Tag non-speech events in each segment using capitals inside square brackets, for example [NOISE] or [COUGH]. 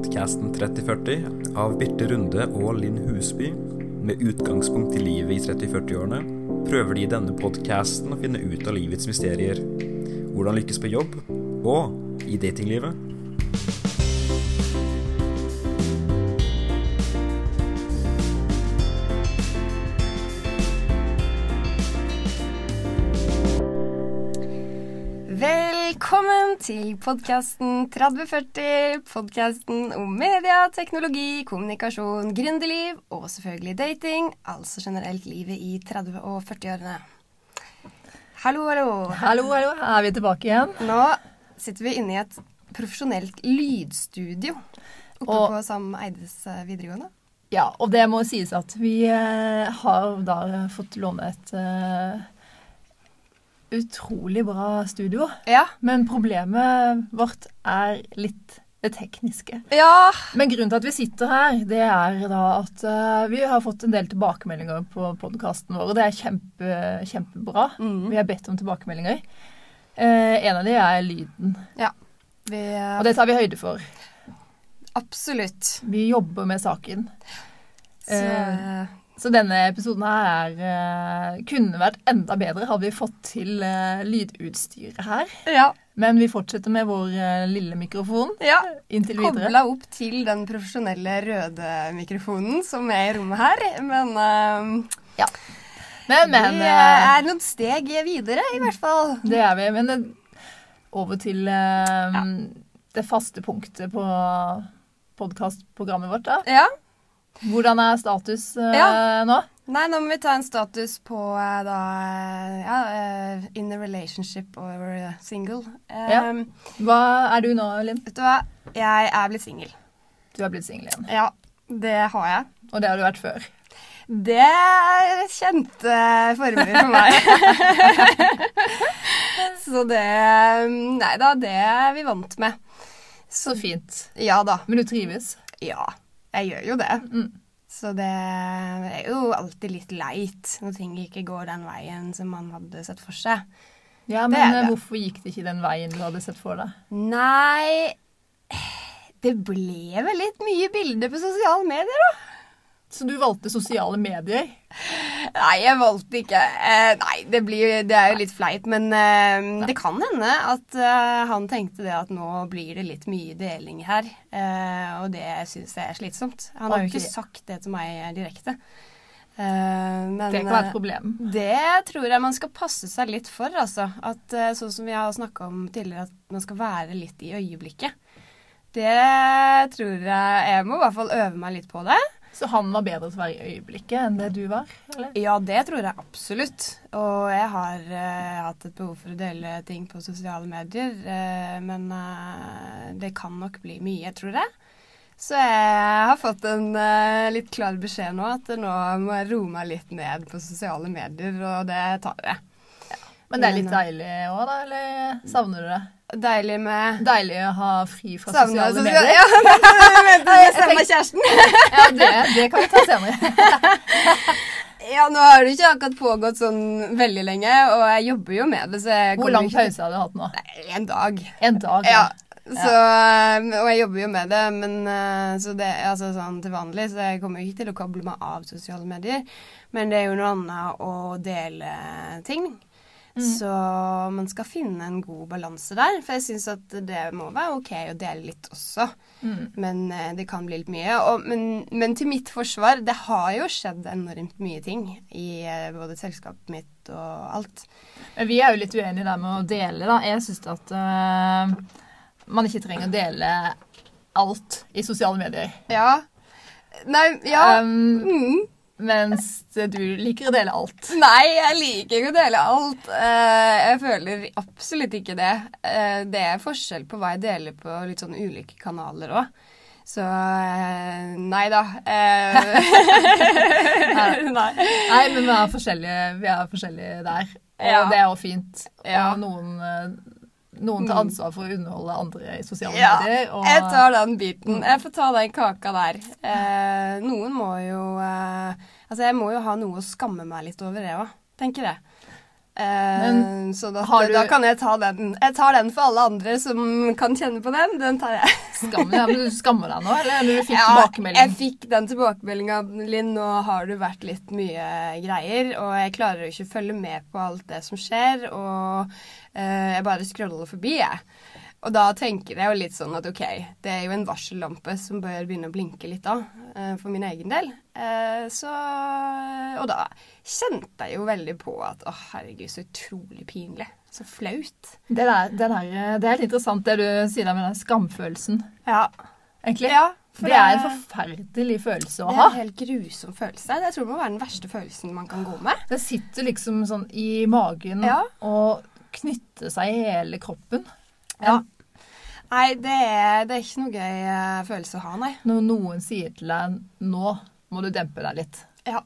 podkasten 3040 av Birte Runde og Linn Husby. Med utgangspunkt i livet i 30-40-årene prøver de i denne podkasten å finne ut av livets mysterier. Hvordan lykkes på jobb, og i datinglivet. Velkommen til podkasten 3040. Podkasten om media, teknologi, kommunikasjon, gründerliv og selvfølgelig dating. Altså generelt livet i 30- og 40-årene. Hallo, hallo. Hallo, hallo. Er vi tilbake igjen? Nå sitter vi inne i et profesjonelt lydstudio oppe Og- på Sam Eides eh, videregående. Ja, og det må sies at vi eh, har da fått låne et eh, utrolig bra studio. Ja. Men problemet vårt er litt det tekniske. Ja. Men grunnen til at vi sitter her, det er da at uh, vi har fått en del tilbakemeldinger på podkasten vår, og det er kjempe, kjempebra. Mm. Vi har bedt om tilbakemeldinger. Uh, en av de er lyden, Vi, og det tar vi høyde for. absolutt. Vi jobber med saken. Så Så denne episoden her er, eh, kunne vært enda bedre hadde vi fått til eh, lydutstyret her. ja. Men vi fortsetter med vår eh, lille mikrofon ja. inntil videre. Kobla opp til den profesjonelle røde mikrofonen som er i rommet her. Men eh, Men, men vi er noen steg videre, i hvert fall. det er vi. Men det, over til uh, Ja. det faste punktet på podkastprogrammet vårt. da. Ja. Hvordan er status uh, Ja. nå? Nei, nå må vi ta en status på uh, da eh, Ja, uh, in a relationship or single. Ja. Hva er du nå, Linn? Vet du hva? Jeg er blitt singel. Du er blitt singel igjen. Ja, det har jeg. Og det har du vært før. Det er kjente former for meg. [LAUGHS] Så det Nei da, det er vi vant med. Så fint. Ja da. Men du trives? Ja, jeg gjør jo det. Mm. Så det er jo alltid litt leit når ting ikke går den veien som man hadde sett for seg. Ja, men er eh, det. hvorfor gikk det ikke den veien du hadde sett for deg? Nei Det ble vel litt mye bilder på sosiale medier, da. Så du valgte sosiale medier? Nei, jeg valgte ikke eh, Nei, det, blir, det er jo litt fleip, men eh, det kan hende at eh, han tenkte det at nå blir det litt mye deling her. eh, og det syns jeg er slitsomt. Han har jo ikke sagt det til meg direkte. Eh, men Det kan være et eh, problem. Det tror jeg man skal passe seg litt for, altså. At eh, sånn som vi har snakka om tidligere, at man skal være litt i øyeblikket. Det tror jeg Jeg må i hvert fall øve meg litt på det. Så han var bedre til å være i øyeblikket enn det du var? eller? Ja, det tror jeg absolutt. Og jeg har eh, hatt et behov for å dele ting på sosiale medier, eh, men eh, det kan nok bli mye, tror jeg. Så jeg har fått en eh, litt klar beskjed nå at nå må jeg roe meg litt ned på sosiale medier, og det tar jeg. Men det er litt Men, deilig òg, da? Eller savner du det? Deilig med Deilig å ha fri fra Savner sosiale medier? Ja, [LAUGHS] vent, [LAUGHS] jeg meg kjæresten. [LAUGHS] Ja, det, det kan vi ta senere. Ja, nå har det ikke akkurat pågått sånn veldig lenge, og jeg jobber jo med det, så jeg Hvor lang ikke pause har du hatt nå? Nei, En dag. En dag? Ja. Så, og jeg jobber jo med det, men eh, så det, altså sånn til vanlig, så jeg kommer ikke til å koble meg av sosiale medier. Men det er jo noe annet å dele ting. Så man skal finne en god balanse der. For jeg syns at det må være ok å dele litt også. Mm. Men eh, det kan bli litt mye. Og, men, men til mitt forsvar, det har jo skjedd enormt mye ting i eh, både selskapet mitt og alt. Men vi er jo litt uenige der med å dele, da. Jeg syns at øh, man ikke trenger å dele alt i sosiale medier. Ja. Nei, ja. Um, mm. Mens du liker å dele alt. Nei, jeg liker ikke å dele alt. Eh, jeg føler absolutt ikke det. Eh, det er forskjell på hva jeg deler på litt sånn ulike kanaler òg. Så eh, nei da. [LAUGHS] Nei. Nei, men vi er forskjellige, vi er forskjellige der. Og Ja. det er jo fint. Ja. Og noen, øh, noen tar ansvar for å underholde andre i sosiale Ja, medier. Og, jeg tar den biten. Jeg får ta den kaka der. Eh, noen må jo eh, Altså, jeg må jo ha noe å skamme meg litt over, det òg. Tenker jeg. Eh, så da, har du- da kan jeg ta den. Jeg tar den for alle andre som kan kjenne på den. Den tar jeg. [LAUGHS] Skam, ja, men du skammer deg nå, eller? Eller du fikk Ja, tilbakemelding? Jeg fikk den tilbakemeldinga, Linn. Nå har det vært litt mye greier, og jeg klarer jo ikke å følge med på alt det som skjer, og jeg bare scroller forbi, jeg. Og da tenker jeg jo litt sånn at OK, det er jo en varsellampe som bør begynne å blinke litt da, eh, for min egen del. Eh, så Og da kjente jeg jo veldig på at å, herregud, så utrolig pinlig. Så flaut. Det, der, det, der, det er helt interessant det du sier der med den skamfølelsen, Ja. egentlig. ja for det er en forferdelig følelse å ha. Det er en helt grusom følelse. Jeg tror det må være den verste følelsen man kan gå med. Det sitter liksom sånn i magen Ja. og knytter seg i hele kroppen. Ja. Nei, det er, det er ikke noe gøy eh, følelse å ha, nei. Når noen sier til deg 'nå må du dempe deg litt', Ja.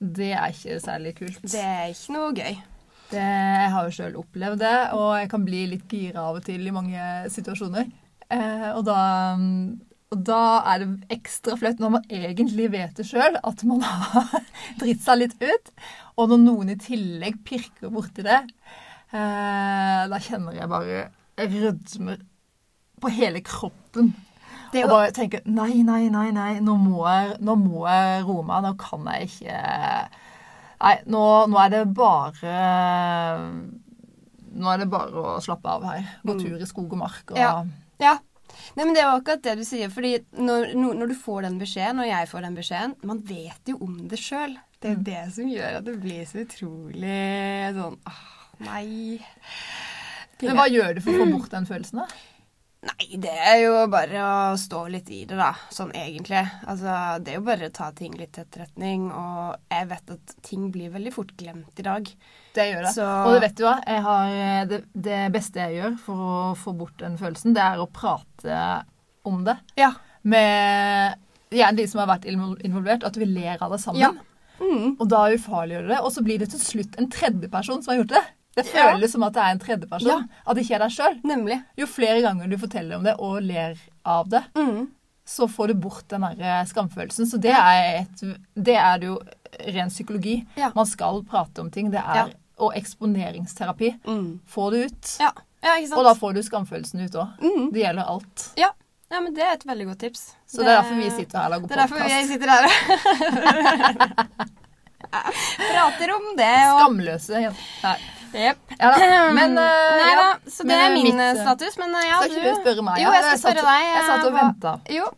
det er ikke særlig kult. Det er ikke noe gøy. Det, jeg har jo sjøl opplevd det, og jeg kan bli litt gira av og til i mange situasjoner. Eh, og, da, og da er det ekstra flaut når man egentlig vet det sjøl, at man [LAUGHS] har dritt seg litt ut. Og når noen i tillegg pirker borti det, eh, da kjenner jeg bare rødmer på hele kroppen. Det er Og bare tenker nei, nei, nei, nei, nå må jeg, nå må jeg roe meg. Nå kan jeg ikke Nei, nå, nå er det bare Nå er det bare å slappe av her. Gå tur i skog og mark. Og, Ja. ja. Nei, men Det er jo akkurat det du sier. fordi når, når når du får den beskjeden, og jeg får den beskjeden Man vet jo om det sjøl. Det er det som gjør at det blir så utrolig sånn åh, nei. Men hva gjør du for å få bort den følelsen? da? Nei, det er jo bare å stå litt i det, da. Sånn egentlig. Altså, det er jo bare å ta ting litt til etterretning. Og jeg vet at ting blir veldig fort glemt i dag. Det gjør det. Så- Og det vet du hva, jeg har, det, det beste jeg gjør for å få bort den følelsen, det er å prate om det Ja. med gjerne de som har vært involvert, at vi ler av det sammen. Ja. Mm. Og da ufarliggjør du det, og så blir det til slutt en tredjeperson som har gjort det. Det Ja. føles som at det er en tredjeperson, Ja. at det ikke er deg sjøl. Jo flere ganger du forteller om det og ler av det, Mm. så får du bort den der eh, skamfølelsen. Så det er, et, det er det jo ren psykologi. Ja. Man skal prate om ting. Det er, Ja. Og eksponeringsterapi. Mm. Få det ut. Ja. ja? Og da får du skamfølelsen ut òg. Mm. Det gjelder alt. Ja. ja, men det er et veldig godt tips. Så det, er derfor vi sitter her og lager Det er derfor vi sitter her og [LAUGHS] [LAUGHS] prater om det. Og... Skamløse Ja. Nei. Jepp. Ja. [CLEARS THROAT] Men uh, Nei ja. så det Men, er eh, min mitt, eh, status. Men ja, du Skal ikke du spørre meg? Jo, jeg skal spørre deg. Jeg satt og venta. Jo.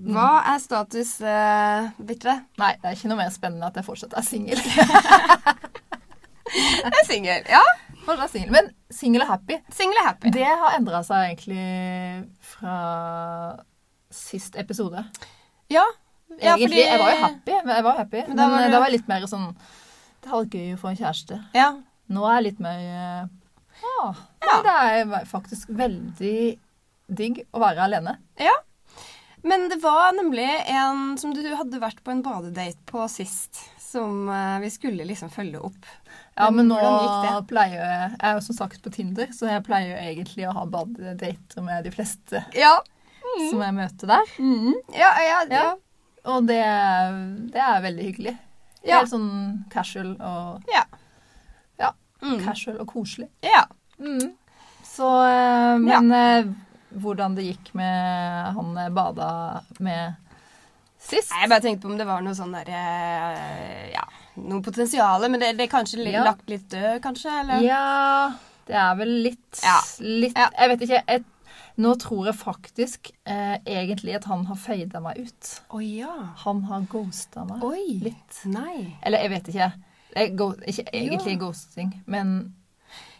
Hva er status, uh, Birte? Nei, det er ikke noe mer spennende at jeg fortsatt er singel. [LAUGHS] [LAUGHS] Jeg er singel. Ja. Fortsatt singel. Men singel og happy, Single happy. det har endra seg egentlig fra sist episode. Ja. ja Egentlig, fordi- Jeg var jo happy, men jeg var happy. Men Men, da var du- da var jeg litt mer sånn Det hadde vært gøy å få en kjæreste. Ja. Nå er jeg litt mer ah, Ja. Det er faktisk veldig digg å være alene. ja. Men det var nemlig en som du hadde vært på en badedate på sist, som eh, vi skulle liksom følge opp. Ja, men nå pleier jeg Jeg er jo som sagt på Tinder, så jeg pleier jo egentlig å ha badedater med de fleste Ja. som jeg møter der. Mm. Ja, ja, ja. Ja. Og det, det er veldig hyggelig. Ja. Helt sånn casual og, Ja. Mm. casual og koselig. ja. Mm. Så eh, Men ja. hvordan det gikk med han jeg bada med sist Jeg bare tenkte på om det var noe sånn derre Ja, noe potensial, men det, det er kanskje Ja. lagt litt død, kanskje? Eller? Ja, det er vel litt, Ja. litt. Jeg vet ikke. Jeg, nå tror jeg faktisk eh, egentlig at han har fada meg ut. Oh, ja. Han har ghosta meg Oi. litt. Nei. Eller jeg vet ikke. Ikke egentlig Ja. ghosting, men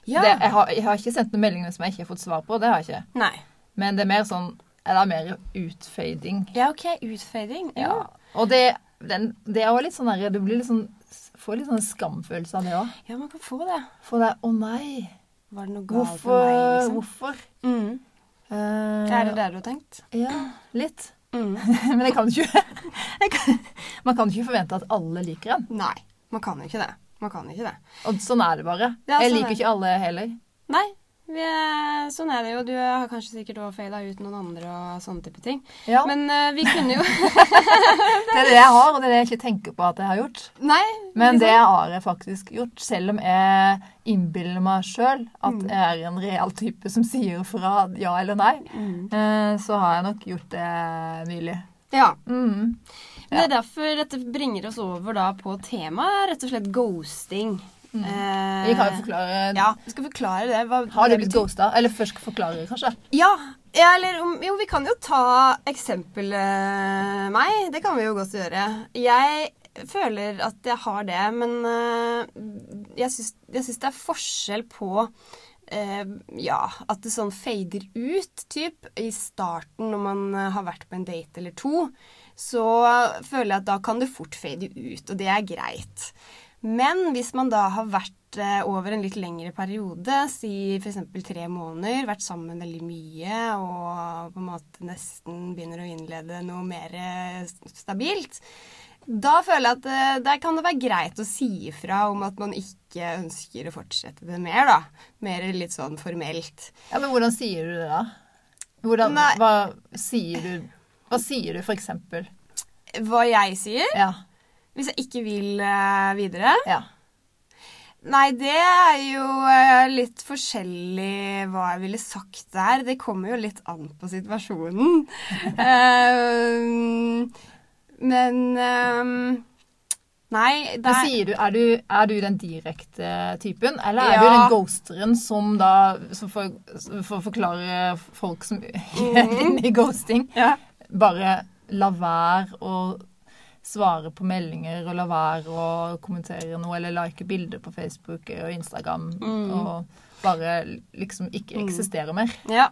Ja. det, jeg, har, jeg har ikke sendt noen meldinger som jeg ikke har fått svar på. Det har jeg ikke. Nei. Men det er mer sånn Eller mer utfading. Ja, OK. Utfading. Ja. Ja. Og det, den, det er jo litt sånn der, Du blir litt sånn, får litt sånn skamfølelse av det òg. ja, man kan få det. For det er 'Å nei, Var det noe galt hvorfor?' med meg, liksom? hvorfor? Mm. Uh, Er det det du har tenkt? Ja, litt. Mm. [LAUGHS] Men jeg kan ikke [LAUGHS] jeg kan, Man kan ikke forvente at alle liker en. Nei. Man kan jo ikke det. Man kan ikke det. Og sånn er det bare. Ja, jeg sånn liker er ikke alle heller. Nei. Er, sånn er det jo. Du har kanskje sikkert òg faila ut noen andre og sånne type ting. Ja, Men uh, vi kunne jo [LAUGHS] [LAUGHS] Det er det jeg har, og det er det jeg ikke tenker på at jeg har gjort. Nei. Men det har jeg faktisk gjort, selv om jeg innbiller meg sjøl at Mm. jeg er en real type som sier fra ja eller nei. Mm. Uh, Så har jeg nok gjort det nylig. Ja. Mm. Det er derfor dette bringer oss over da på temaet, rett og slett ghosting. Mm. Eh, Vi kan jo forklare Ja, vi skal forklare det. Hva, Har du blitt ghosta? Eller først forklare, kanskje? Ja. ja eller jo, vi kan jo ta eksempelet meg. Det kan vi jo godt gjøre. Jeg føler at jeg har det, men eh, jeg syns, jeg syns det er forskjell på eh, ja, at det sånn fader ut, typ, i starten når man eh, har vært på en date eller to. Så føler jeg at da kan det fort fade ut, og det er greit. Men hvis man da har vært eh, over en litt lengre periode, si f.eks. tre måneder, vært sammen veldig mye og på en måte nesten begynner å innlede noe mer eh, stabilt, da føler jeg at eh, der kan det være greit å si ifra om at man ikke ønsker å fortsette det mer, da. Mer litt sånn formelt. Ja, men hvordan sier du det, da? Hvordan, hva sier du Hva sier du, eksempel? Hva jeg sier, Ja. hvis jeg ikke vil uh, videre ja. Nei, det er jo eh, litt forskjellig hva jeg ville sagt der. Det kommer jo litt an på situasjonen. [LAUGHS] Eh, men eh, Nei, det... du, er, du, er du den direkte typen, eller er Ja. du den ghosteren som da som for å forklare folk som er [LAUGHS] inne [LAUGHS] i ghosting, ja. Bare la være å svare på meldinger og la være å kommentere noe eller like bilder på Facebook og Instagram Mm. og bare liksom ikke Mm. eksistere mer. ja.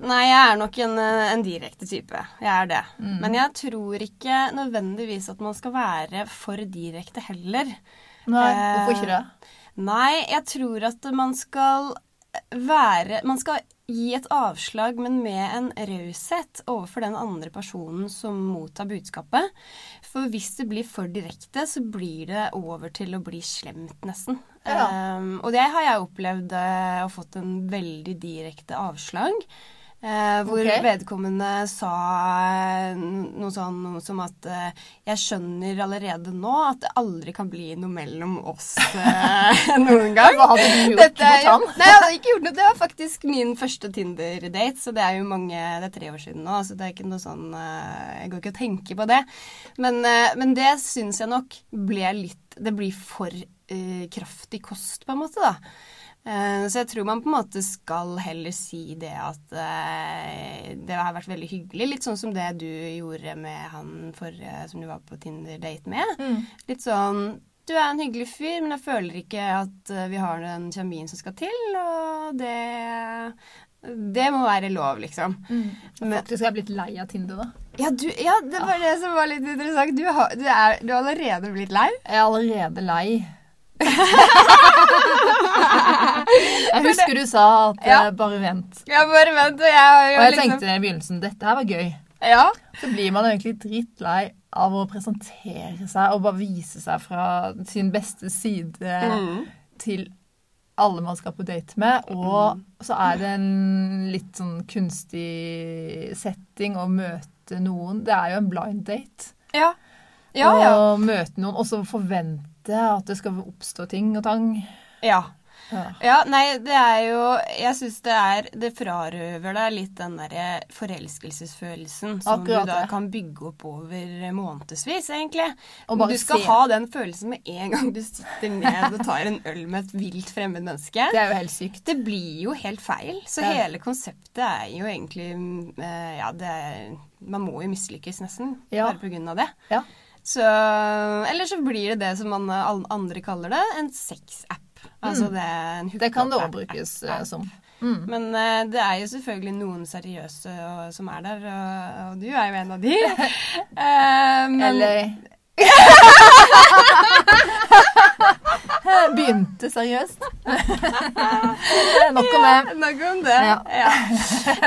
Nei, jeg er nok en, eh, en direkte type. Jeg er det. Mm. Men jeg tror ikke nødvendigvis at man skal være for direkte heller. Nei, Eh, hvorfor ikke det? Nei, jeg tror at man skal være Man skal gi et avslag, men med en raushet overfor den andre personen som mottar budskapet. For hvis det blir for direkte, så blir det over til å bli slemt, nesten. Ja. Um, og det har jeg opplevd og fått en veldig direkte avslag. Eh, hvor okay. vedkommende sa eh, noe sånn noe som at eh, Jeg skjønner allerede nå at det aldri kan bli noe mellom oss eh, [LAUGHS] noen gang. Hva hadde du gjort Dette mot han? Nei, jeg hadde ikke gjort noe. Det var faktisk min første Tinder-date, så det er jo mange Det er tre år siden nå, så det er ikke noe sånn eh, Jeg går ikke og tenker på det. Men, eh, men det syns jeg nok ble litt Det blir for kraftig kost, på en måte, da. Eh, Så jeg tror man på en måte skal heller si det at eh, det har vært veldig hyggelig. Litt sånn som det du gjorde med han forrige som du var på Tinder-date med. Mm. Litt sånn Du er en hyggelig fyr, men jeg føler ikke at eh, vi har den kjemien som skal til, og det Det må være lov, liksom. Mm. Men- Faktisk er jeg blitt lei av Tinder, da. Ja, du, ja det var det som var litt interessant. Du har, du er, du har allerede blitt lei. Jeg er allerede lei. [LAUGHS] [LAUGHS] jeg husker du sa at Ja. eh, bare vent. Ja, bare vent, og jeg Og jeg liksom tenkte i begynnelsen dette her var gøy. Ja. Så blir man egentlig drittlei av å presentere seg og bare vise seg fra sin beste side Mm. til alle man skal på date med. Og så er det en litt sånn kunstig setting å møte noen. Det er jo en blind date. Ja. Ja, ja. Å møte noen, og så forvente at det skal oppstå ting og tang. ja. Ja. Ja, nei, det er jo Jeg syns det er Det frarøver deg litt den derre forelskelsesfølelsen som Akkurat du da kan bygge opp over månedsvis, egentlig. Og bare du skal se. ha den følelsen med en gang du sitter ned og tar en øl med et vilt fremmed menneske. Det er jo helt sykt. Det blir jo helt feil. Så Ja. hele konseptet er jo egentlig eh, Ja, det er Man må jo mislykkes, nesten. Ja. Bare på grunn av det. Ja. Så Eller så blir det det som man, alle andre kaller det, en sexapp. Altså det er en Mm. Det kan det òg brukes eh, som. Mm. Men uh, det er jo selvfølgelig noen seriøse og, som er der, og, og du er jo en av de. Uh, [LAUGHS] men, Eller [LAUGHS] Begynte seriøst. [LAUGHS] Nok om det. Nok om det. Ja. Ja.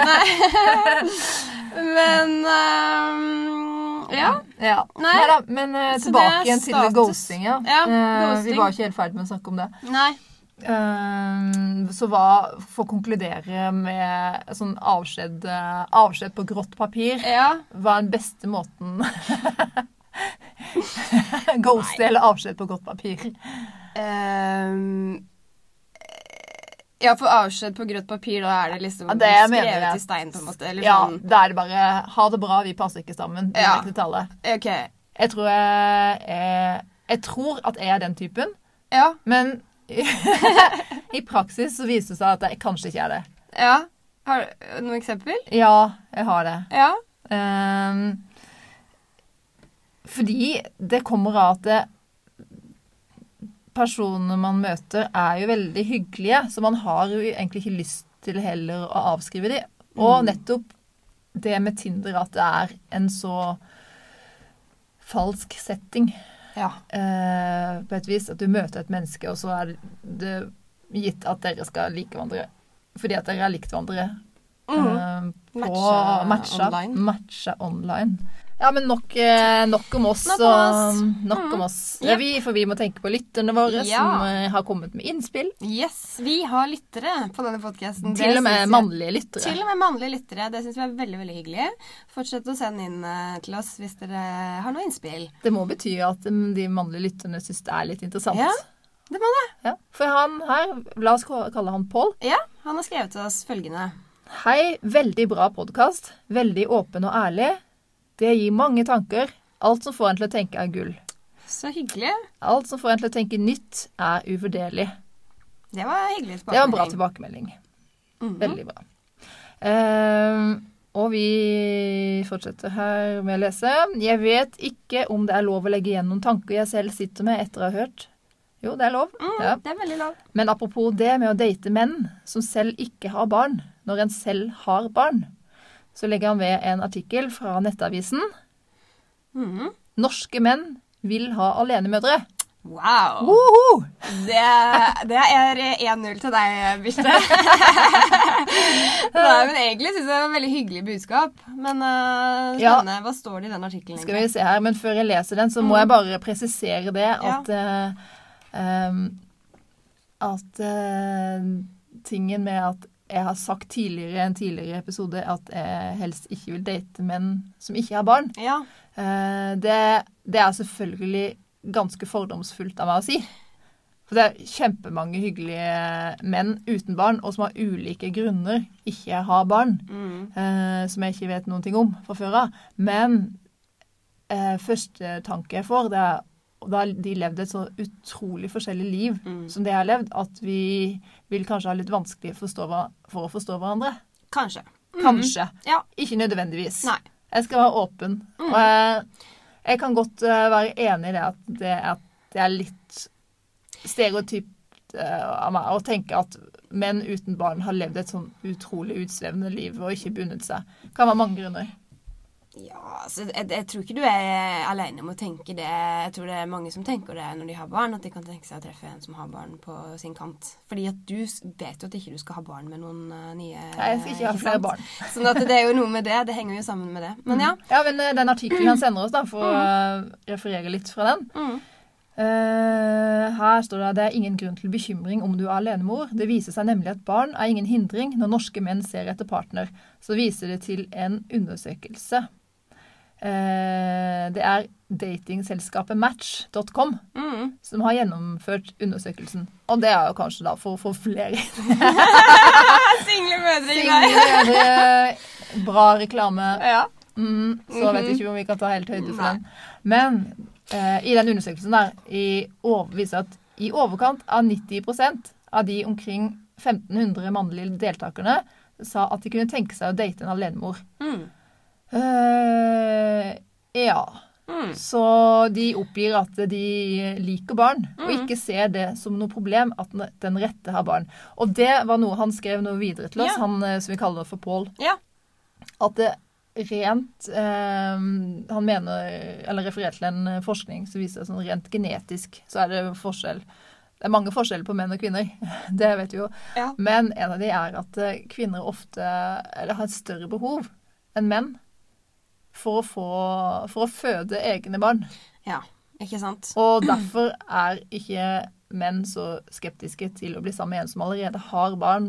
Nei. Men ehm, ja. Ja. Nei. Neida, men uh, tilbake igjen til status. ghosting, ja. Ja, Eh, ghosting. vi var ikke helt ferdig med å snakke om det. Nei. Uh, så hva å konkludere med sånn avskjed, eh, avskjed på grått papir? Ja. Hva er den beste måten [LAUGHS] Ghoste eller avskjed på grått papir? Ehm, ja, for avskjed på grøtt papir, da er det liksom Ja, det skrevet i stein, på en måte? Eller Ja, sånn det er bare ha det bra, vi passer ikke sammen. Ja. Okay. OK. Jeg tror jeg, jeg, jeg tror at jeg er den typen, Ja. men [LAUGHS] i praksis så viser det seg at jeg kanskje ikke er det. ja. Har du noe eksempel? Ja, jeg har det. Ja. Um, fordi det kommer av at det, personene man møter, er jo veldig hyggelige, så man har jo egentlig ikke lyst til heller å avskrive de. Og nettopp det med Tinder at det er en så falsk setting Ja. eh, på et vis. At du møter et menneske, og så er det gitt at dere skal like hverandre fordi at dere har likt hverandre. Mm. eh, på Matcha matcha online. Matcha online. Ja, men nok, eh, nok om oss. Nok oss. og- Nok mm. om oss. Yep. Vi, for vi må tenke på lytterne våre Ja. som eh, har kommet med innspill. Yes, vi har lyttere på denne podkasten. Til og med mannlige lyttere. Til og med mannlige lyttere. Det syns vi er veldig veldig hyggelig. Fortsett å sende inn eh, til oss hvis dere har noe innspill. Det må bety at mm, de mannlige lytterne syns det er litt interessant. Ja. Det må det. Ja. For han her, la oss kalle han Pål. Ja, han har skrevet til oss følgende. Hei, veldig bra podkast. Veldig åpen og ærlig. Det gir mange tanker. Alt som får en til å tenke er gull. Så hyggelig. Alt som får en til å tenke nytt, er uvurderlig. Det var hyggelig tilbakemelding. Det var en bra tilbakemelding. Mm -hmm. Veldig bra. Ehm, og vi fortsetter her med å lese. Jeg vet ikke om det er lov å legge igjen noen tanker jeg selv sitter med etter å ha hørt. Jo, det er lov. Mm, Ja. Det er veldig lov. Men apropos det med å date menn som selv ikke har barn, når en selv har barn, så legger han ved en artikkel fra Nettavisen. Mhm. Norske menn vil ha alenemødre. Wow. Woho! Det, det er 1-0 til deg, Birte. [LAUGHS] Men egentlig syns jeg det var et veldig hyggelig budskap. Men uh, Ja. Hva står det i den artikkelen? Skal vi se her, men før jeg leser den, så må jeg bare presisere det at ja. uh, um, At uh, tingen med at jeg har sagt tidligere i en tidligere episode at jeg helst ikke vil date menn som ikke har barn, Ja. eh, det, det er selvfølgelig ganske fordomsfullt av meg å si. For det er kjempemange hyggelige menn uten barn, og som av ulike grunner ikke har barn Mm. eh, som jeg ikke vet noen ting om fra før av. Men eh, første tanke jeg får, det er og da har de levd et så utrolig forskjellig liv Mm. som det jeg har levd, at vi vil kanskje ha litt vanskelig for å forstå hverandre. Kanskje. Kanskje. Ja. Ikke nødvendigvis. Nei. Jeg skal være åpen. Og jeg, jeg kan godt eh, være enig i det at det, at det er litt stereotypt eh, av meg å tenke at menn uten barn har levd et sånn utrolig utsvevende liv og ikke bundet seg. Det Kan være mange grunner. Ja, altså, jeg, jeg tror ikke du er alene om å tenke det. Jeg tror det er mange som tenker det når de har barn, at de kan tenke seg å treffe en som har barn på sin kant. Fordi at du vet jo at ikke du skal ha barn med noen uh, nye Nei, jeg skal ikke ha sant? flere barn. Sånn at det er jo noe med det. Det henger jo sammen med det. Men ja. Ja, men eh, den artikkelen han sender oss, da, for å eh, referere litt fra den. Mm. Uh, her står det at det er ingen grunn til bekymring om du er alenemor. Det viser seg nemlig at barn er ingen hindring når norske menn ser etter partner. Så viser det til en undersøkelse. Eh, det er datingselskapet match.com Mm. som har gjennomført undersøkelsen. Og det er jo kanskje da for å få flere [LAUGHS] Single mødre i single Bra reklame. Ja. Mm, så vet jeg ikke om vi kan ta helt høyde for den. Men eh, i den undersøkelsen der i viser at i overkant av 90% av de omkring 1500 mannlige deltakerne sa at de kunne tenke seg å date en alenemor. Mm. Eh, ja. Mm. Så de oppgir at de liker barn, og ikke ser det som noe problem at den- rette har barn. Og det var noe han skrev noe videre til oss, Ja. han eh, som vi kaller for Pål. Ja. At det rent eh, Han mener, eller refererer til en forskning som viser sånn rent genetisk så er det forskjell. Det er mange forskjeller på menn og kvinner, [LAUGHS] det vet vi jo. Ja. Men en av de er at eh, kvinner ofte eller har et større behov enn menn for å, få, for å føde egne barn. ja. Ikke sant? Og derfor er ikke menn så skeptiske til å bli sammen med en som allerede har barn?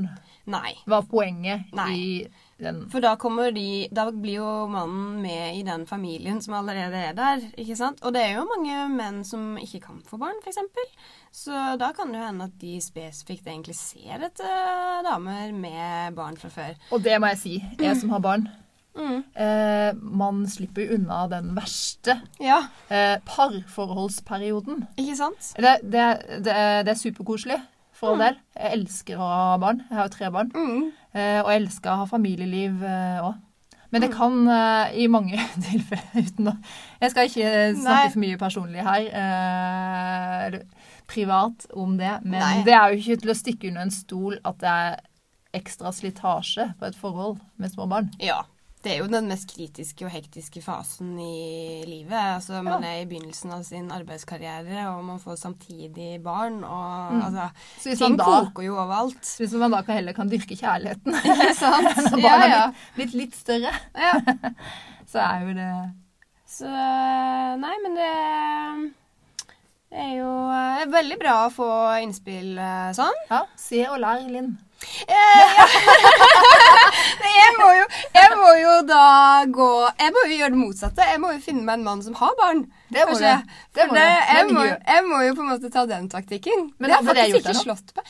Nei. Hva er poenget Nei. i den For da kommer de Da blir jo mannen med i den familien som allerede er der, ikke sant? Og det er jo mange menn som ikke kan få barn, f.eks. Så da kan det jo hende at de spesifikt egentlig ser etter damer med barn fra før. Og det må jeg si, jeg som har barn. Mm. Eh, man slipper unna den verste Ja, eh, parforholdsperioden. ikke sant? Det, det, det, det er superkoselig, for all del. Jeg elsker å ha barn. Jeg har jo tre barn. Mm. Eh, og jeg elsker å ha familieliv òg. Men det kan eh, i mange [LAUGHS] tilfeller uten å Jeg skal ikke snakke Nei. for mye personlig her, eh, privat om det, men Nei. det er jo ikke til å stikke under en stol at det er ekstra slitasje på et forhold med små barn. Ja. Det er jo den mest kritiske og hektiske fasen i livet. Altså, Man Ja. er i begynnelsen av sin arbeidskarriere, og man får samtidig barn. Og Mm. altså, ting da, koker jo overalt. hvis man da kan heller kan dyrke kjærligheten [LAUGHS] [LAUGHS] sant? Ja, ja. blitt, litt større, ja. [LAUGHS] så er jo det Så Nei, men det det er jo eh, veldig bra å få innspill eh, sånn. Ja, se og lær, Linn. Eh, ja. [LAUGHS] Jeg, må jo, jeg må jo da gå Jeg må jo gjøre det motsatte. Jeg må jo finne meg en mann som har barn. Det må du. Det må det, jeg, må, jeg må jo på en måte ta den taktikken. Men det har faktisk ikke slått på.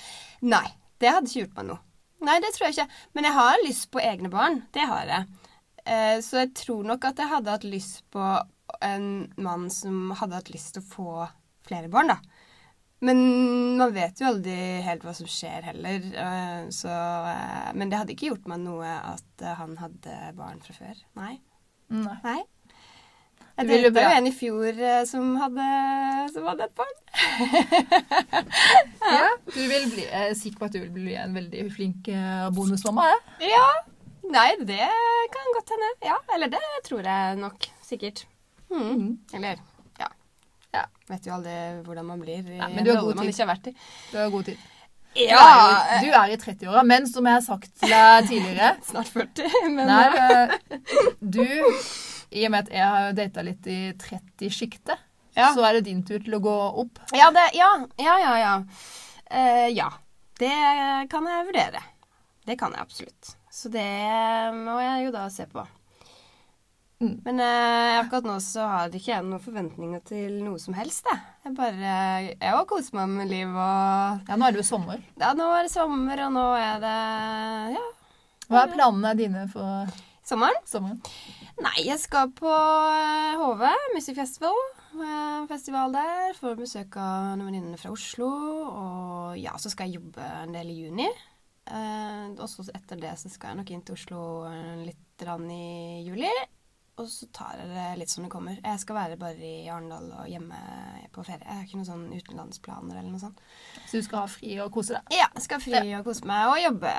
Nei, det hadde ikke gjort meg noe. Nei, det tror jeg ikke. Men jeg har lyst på egne barn. Det har jeg. Eh, Så jeg tror nok at jeg hadde hatt lyst på en mann som hadde hatt lyst til å få flere barn, da. Men man vet jo aldri helt hva som skjer heller. eh, Så, eh, men det hadde ikke gjort meg noe at eh, han hadde barn fra før. Nei. Nei. Nei. Jeg delte jo en i fjor som hadde, som hadde et barn. [LAUGHS] Ja. Du vil bli, jeg er sikker på at du vil bli en veldig flink bonusmamma. Ja. Ja. Nei, det kan godt hende. Ja, eller det tror jeg nok. Sikkert. Mm. Mhm. Eller ja. Ja. Vet jo aldri hvordan man blir i Nei, men du har god man tid. har. Du har god tid. Du Ja, er, jo- du er i 30-åra, men som jeg har sagt til deg tidligere [LAUGHS] Snart 40, men Nei, eh, eh, du I og med at jeg har data litt i 30-sjiktet, ja. så er det din tur til å gå opp. Ja, det, ja, ja, ja. Ja. Uh, ja. Det kan jeg vurdere. Det kan jeg absolutt. Så det må jeg jo da se på. Mm. Men eh, akkurat nå så har ikke jeg noen forventninger til noe som helst. Jeg, jeg bare Jeg òg koser meg med livet og Ja, nå er det jo sommer. Ja, nå er det sommer, og nå er det Ja, Hva er planene dine for sommeren. sommeren? Nei, jeg skal på eh, HV Music Festival. eh, Festival der. Får besøk av noen venninner fra Oslo. Og ja, så skal jeg jobbe en del i juni. Eh, og så etter det så skal jeg nok inn til Oslo eh, litt i juli. Og så tar jeg det litt som det kommer. Jeg skal være bare i Arendal og hjemme på ferie. Jeg har ikke noen sånn utenlandsplaner eller noe sånt. Så du skal ha fri og kose deg? Ja, jeg skal fri og kose meg og jobbe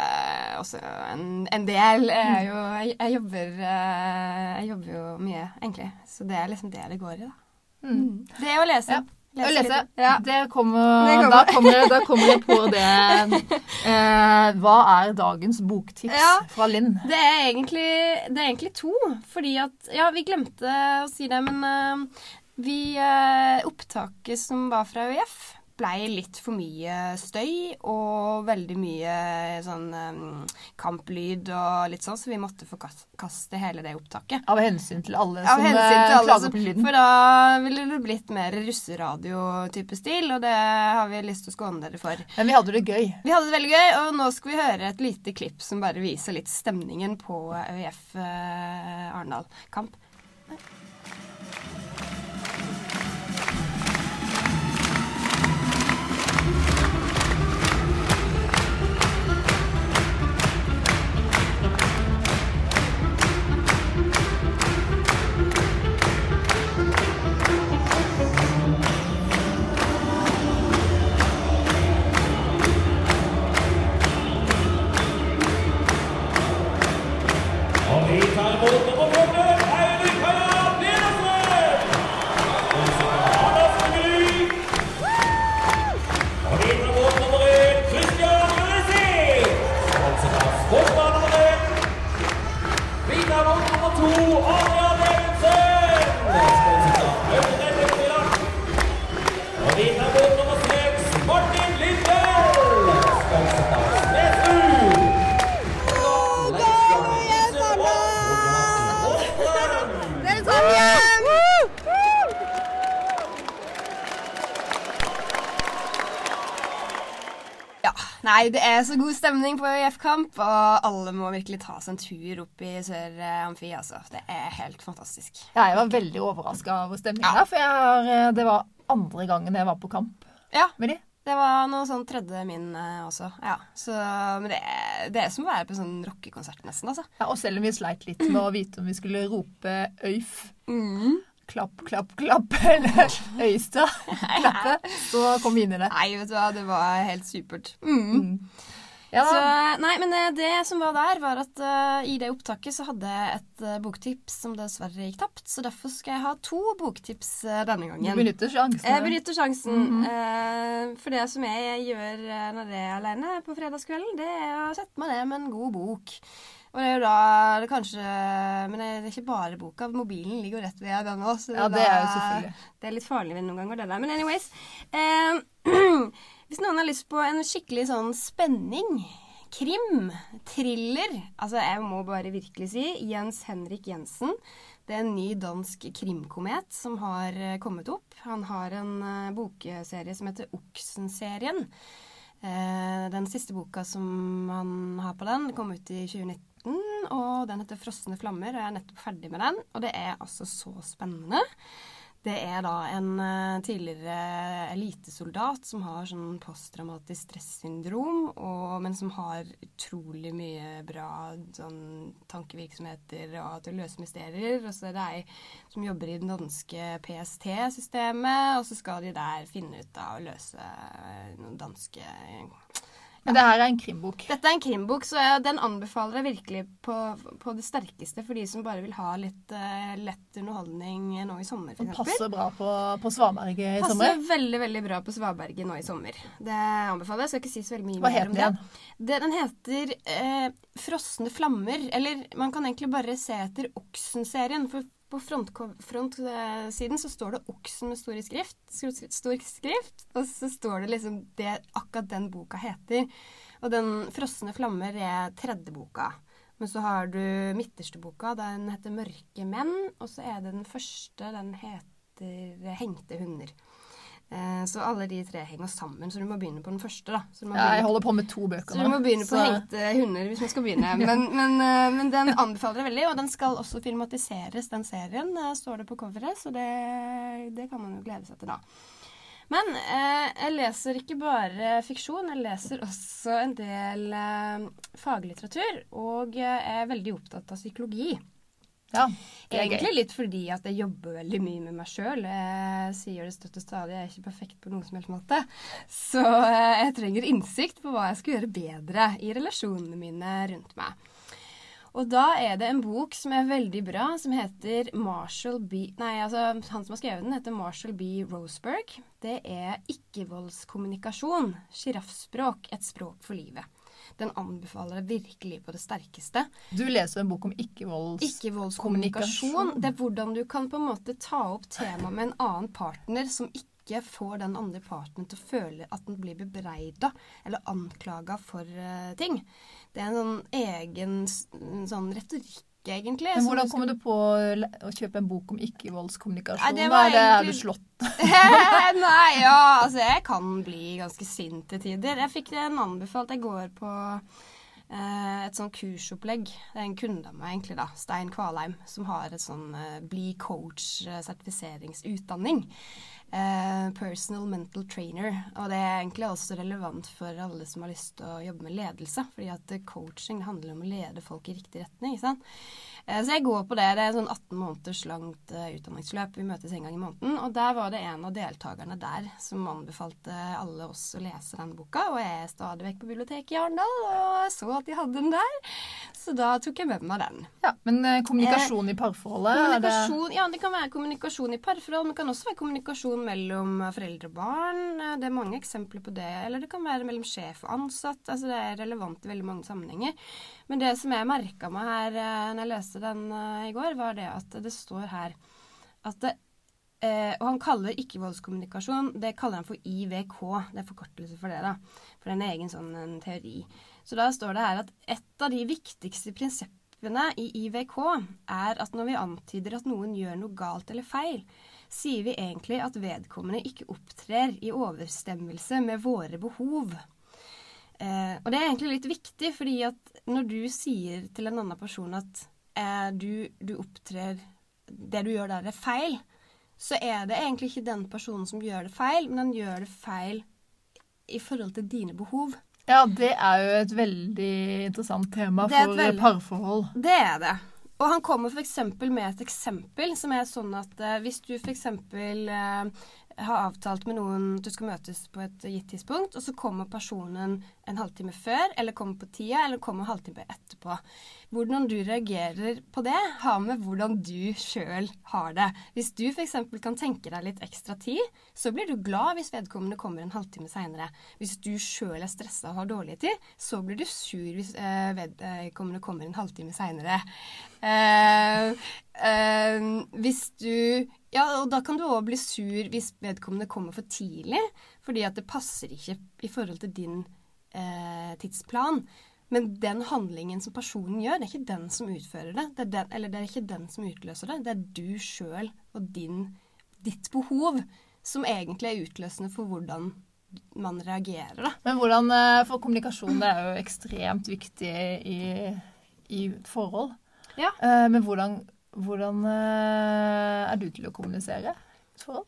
også en, en del. Jeg, jo, jeg, jeg, jobber, eh, jeg jobber jo mye, egentlig. Så det er liksom det det går i, da. Mm. Det å lese. Ja. Å lese. Ja. Det kommer, Det kommer. Da, kommer, jeg- da kommer jeg på det. Eh, hva er dagens boktips Ja. fra Linn? Det er, egentlig, det er egentlig to. Fordi at Ja, vi glemte å si det, men eh, vi eh, Opptaket som var fra UiF, blei litt for mye støy og veldig mye sånn um, kamplyd og litt sånn, så vi måtte forkaste hele det opptaket. Av hensyn til alle Av som eh, til alle klager på lyden. For da ville det blitt mer russeradio-type stil, og det har vi lyst til å skåne dere for. Men vi hadde det gøy. Vi hadde det veldig gøy, og nå skal vi høre et lite klipp som bare viser litt stemningen på ØIF eh, Arendal-kamp. Nei, det er så god stemning på IF-kamp, og alle må virkelig ta seg en tur opp i Sør Amfi, altså. Det er helt fantastisk. Ja, jeg var veldig overraska over stemningen der, for jeg har, eh, det var andre gangen jeg var på kamp Ja, med de. det var noe sånn tredje min eh, også. Ja, så, Men det er, det er som å være på en sånn rockekonsert, nesten, altså. Ja, og selv om vi sleit litt med å vite om vi skulle rope øyf, Mm. Klapp, klapp, klapp, eller Øystad [LAUGHS] klappe, så kom vi inn i det. Nei, vet du hva, det var helt supert. Mm. Mm. Ja, Så, nei, men eh, det som var der, var at uh, i det opptaket så hadde jeg et uh, boktips som dessverre gikk tapt. Så derfor skal jeg ha to boktips uh, denne du gangen. benytter sjansen. Jeg benytter sjansen. Mhm. eh, for det som jeg gjør når jeg er alene på fredagskvelden, det er å sette meg ned med en god bok. Og det er jo da det kanskje Men det er ikke bare boka. Mobilen ligger jo rett ved den òg. Ja, det er jo selvfølgelig. Det er litt farlig noen ganger, det der. Men anyways. Eh, [CLEARS THROAT] hvis noen har lyst på en skikkelig sånn spenning, krim, thriller Altså, jeg må bare virkelig si Jens Henrik Jensen. Det er en ny dansk krimkomet som har eh, kommet opp. Han har en eh, bokserie som heter Oksen-serien. Eh, den siste boka som han har på den, kom ut i 2019. Og den heter 'Frosne flammer', og jeg er nettopp ferdig med den. Og det er altså så spennende. Det er da en eh, tidligere elitesoldat som har sånn posttraumatisk stressyndrom, og, men som har utrolig mye bra sånn tankevirksomheter og til å løse mysterier. Og så er det ei som jobber i det danske PST-systemet, og så skal de der finne ut av å løse eh, noen danske Men det her er en krimbok. dette er en krimbok, så jeg, den anbefaler jeg virkelig på, på det sterkeste for de som bare vil ha litt uh, lett underholdning nå i sommer, Som f.eks. passer bra på, på Svaberget i Passer sommer. veldig veldig bra på Svaberget nå i sommer. Det anbefaler jeg. Skal ikke si så veldig mye Hva mer om den det. igjen? det. Den heter eh, 'Frosne flammer'. Eller man kan egentlig bare se etter Oksen-serien. For på frontsiden front, så står det 'Oksen' med stor skrift, stor skrift. Og så står det liksom det akkurat den boka heter. Og den 'Frosne flammer' er tredje boka. Men så har du midterste boka. Den heter 'Mørke menn'. Og så er det den første. Den heter 'Hengte hunder'. Eh, så alle de tre henger sammen, så du må begynne på den første. da. Ja, jeg holder på med to bøker så du må begynne på så- hengte hunder hvis man skal begynne. [LAUGHS] Men, men, eh, men den anbefaler jeg veldig, og den skal også filmatiseres, den serien, eh, står det på coveret. Så det, det kan man jo glede seg til da. Men eh, jeg leser ikke bare fiksjon, jeg leser også en del eh, faglitteratur. Og jeg er veldig opptatt av psykologi. Ja, det er Egentlig gøy. litt fordi at jeg jobber veldig mye med meg sjøl. Jeg sier det støtt og stadig, jeg er ikke perfekt på noen som helst måte. Så eh, jeg trenger innsikt på hva jeg skal gjøre bedre i relasjonene mine rundt meg. Og da er det en bok som er veldig bra, som heter Marshall B... Nei, altså han som har skrevet den, heter Marshall B. Roseberg. Det er ikke-voldskommunikasjon. Sjiraffspråk. Et språk for livet. Den anbefaler jeg virkelig på det sterkeste. Du leser en bok om ikke-voldskommunikasjon. Ikke-voldskommunikasjon. Det er hvordan du kan på en måte ta opp tema med en annen partner som ikke får den andre partneren til å føle at den blir bebreida eller anklaga for uh, ting. Det er en sånn egen en sånn retorikk, egentlig. Men hvordan kom kommer du på å kjøpe en bok om ikke-voldskommunikasjon? Hva var er det? Er du slått? [LAUGHS] [LAUGHS] Nei, ja, altså jeg kan bli ganske sint til tider. Jeg fikk en anbefalt. Jeg går på eh, et sånn kursopplegg. Det er en kunde av meg, egentlig, da, Stein Kvalheim, som har et sånn eh, bli coach-sertifiseringsutdanning. Eh, personal mental trainer. Og det er egentlig også relevant for alle som har lyst til å jobbe med ledelse. fordi at eh, coaching handler om å lede folk i riktig retning. ikke sant? Eh, Så jeg går på det. Det er sånn 18 måneders langt eh, utdanningsløp. Vi møtes en gang i måneden. Og der var det en av deltakerne der som anbefalte alle oss å lese denne boka. Og jeg er stadig vekk på biblioteket i Arendal og så at de hadde den der. Så da tok jeg med meg den. Ja, men eh, kommunikasjon i parforholdet? det- Kommunikasjon, ja, det kan være kommunikasjon i parforhold, men det kan også være kommunikasjon mellom foreldre og barn. Det er mange eksempler på det. Eller det kan være mellom sjef og ansatt. Altså Det er relevant i veldig mange sammenhenger. Men det som jeg merka meg her eh, når jeg leste den eh, i går, var det at det står her at det, eh, Og han kaller ikke-voldskommunikasjon det kaller han for IVK. Det er forkortelse for det, da. For en egen sånn teori. Så da står det her at et av de viktigste prinsippene i IVK er at når vi antyder at noen gjør noe galt eller feil, sier vi egentlig at vedkommende ikke opptrer i overstemmelse med våre behov. Eh, og det er egentlig litt viktig, fordi at når du sier til en annen person at eh, du, du opptrer Det du gjør der, er feil, så er det egentlig ikke den personen som gjør det feil, men den gjør det feil i forhold til dine behov. Ja, det er jo et veldig interessant tema for veldig- parforhold. Det er det. Og han kommer f.eks. med et eksempel som er sånn at eh, hvis du f.eks. Eh, har avtalt med noen at du skal møtes på et gitt tidspunkt, og så kommer personen en halvtime før, eller kommer på tida, eller kommer en halvtime etterpå. Hvordan du reagerer på det, har med hvordan du sjøl har det. Hvis du f.eks. kan tenke deg litt ekstra tid, så blir du glad hvis vedkommende kommer en halvtime seinere. Hvis du sjøl er stressa og har dårlig tid, så blir du sur hvis eh, vedkommende kommer en halvtime seinere. Uh, uh, hvis du Ja, og da kan du òg bli sur hvis vedkommende kommer for tidlig, fordi at det passer ikke i forhold til din eh, tidsplan. Men den handlingen som personen gjør, det er ikke den som utfører det. det er den, eller det er ikke den som utløser det. Det er du sjøl og din, ditt behov som egentlig er utløsende for hvordan man reagerer. Da. Men hvordan eh, For kommunikasjon det er jo ekstremt viktig i, i forhold. Ja. Eh, Men hvordan, hvordan eh, er du til å kommunisere i forhold?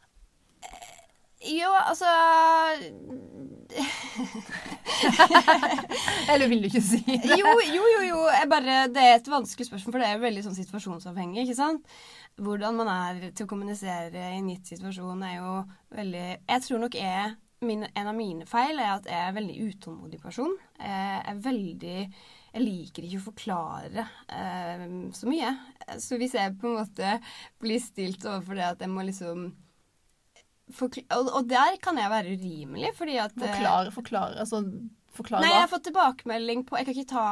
Jo, altså [LAUGHS] Eller vil du ikke si det? Jo, jo, jo. jo. Bare, det er et vanskelig spørsmål, for det er veldig sånn situasjonsavhengig. ikke sant? Hvordan man er til å kommunisere i en gitt situasjon, er jo veldig Jeg tror nok jeg, min, en av mine feil er at jeg er en veldig utålmodig person. Jeg er veldig Jeg liker ikke å forklare eh, så mye. Så hvis jeg på en måte blir stilt overfor det at jeg må liksom og, og der kan jeg være urimelig, fordi at eh, Forklare, forklare. Altså, forklare Nei, jeg har fått tilbakemelding på Jeg kan ikke ta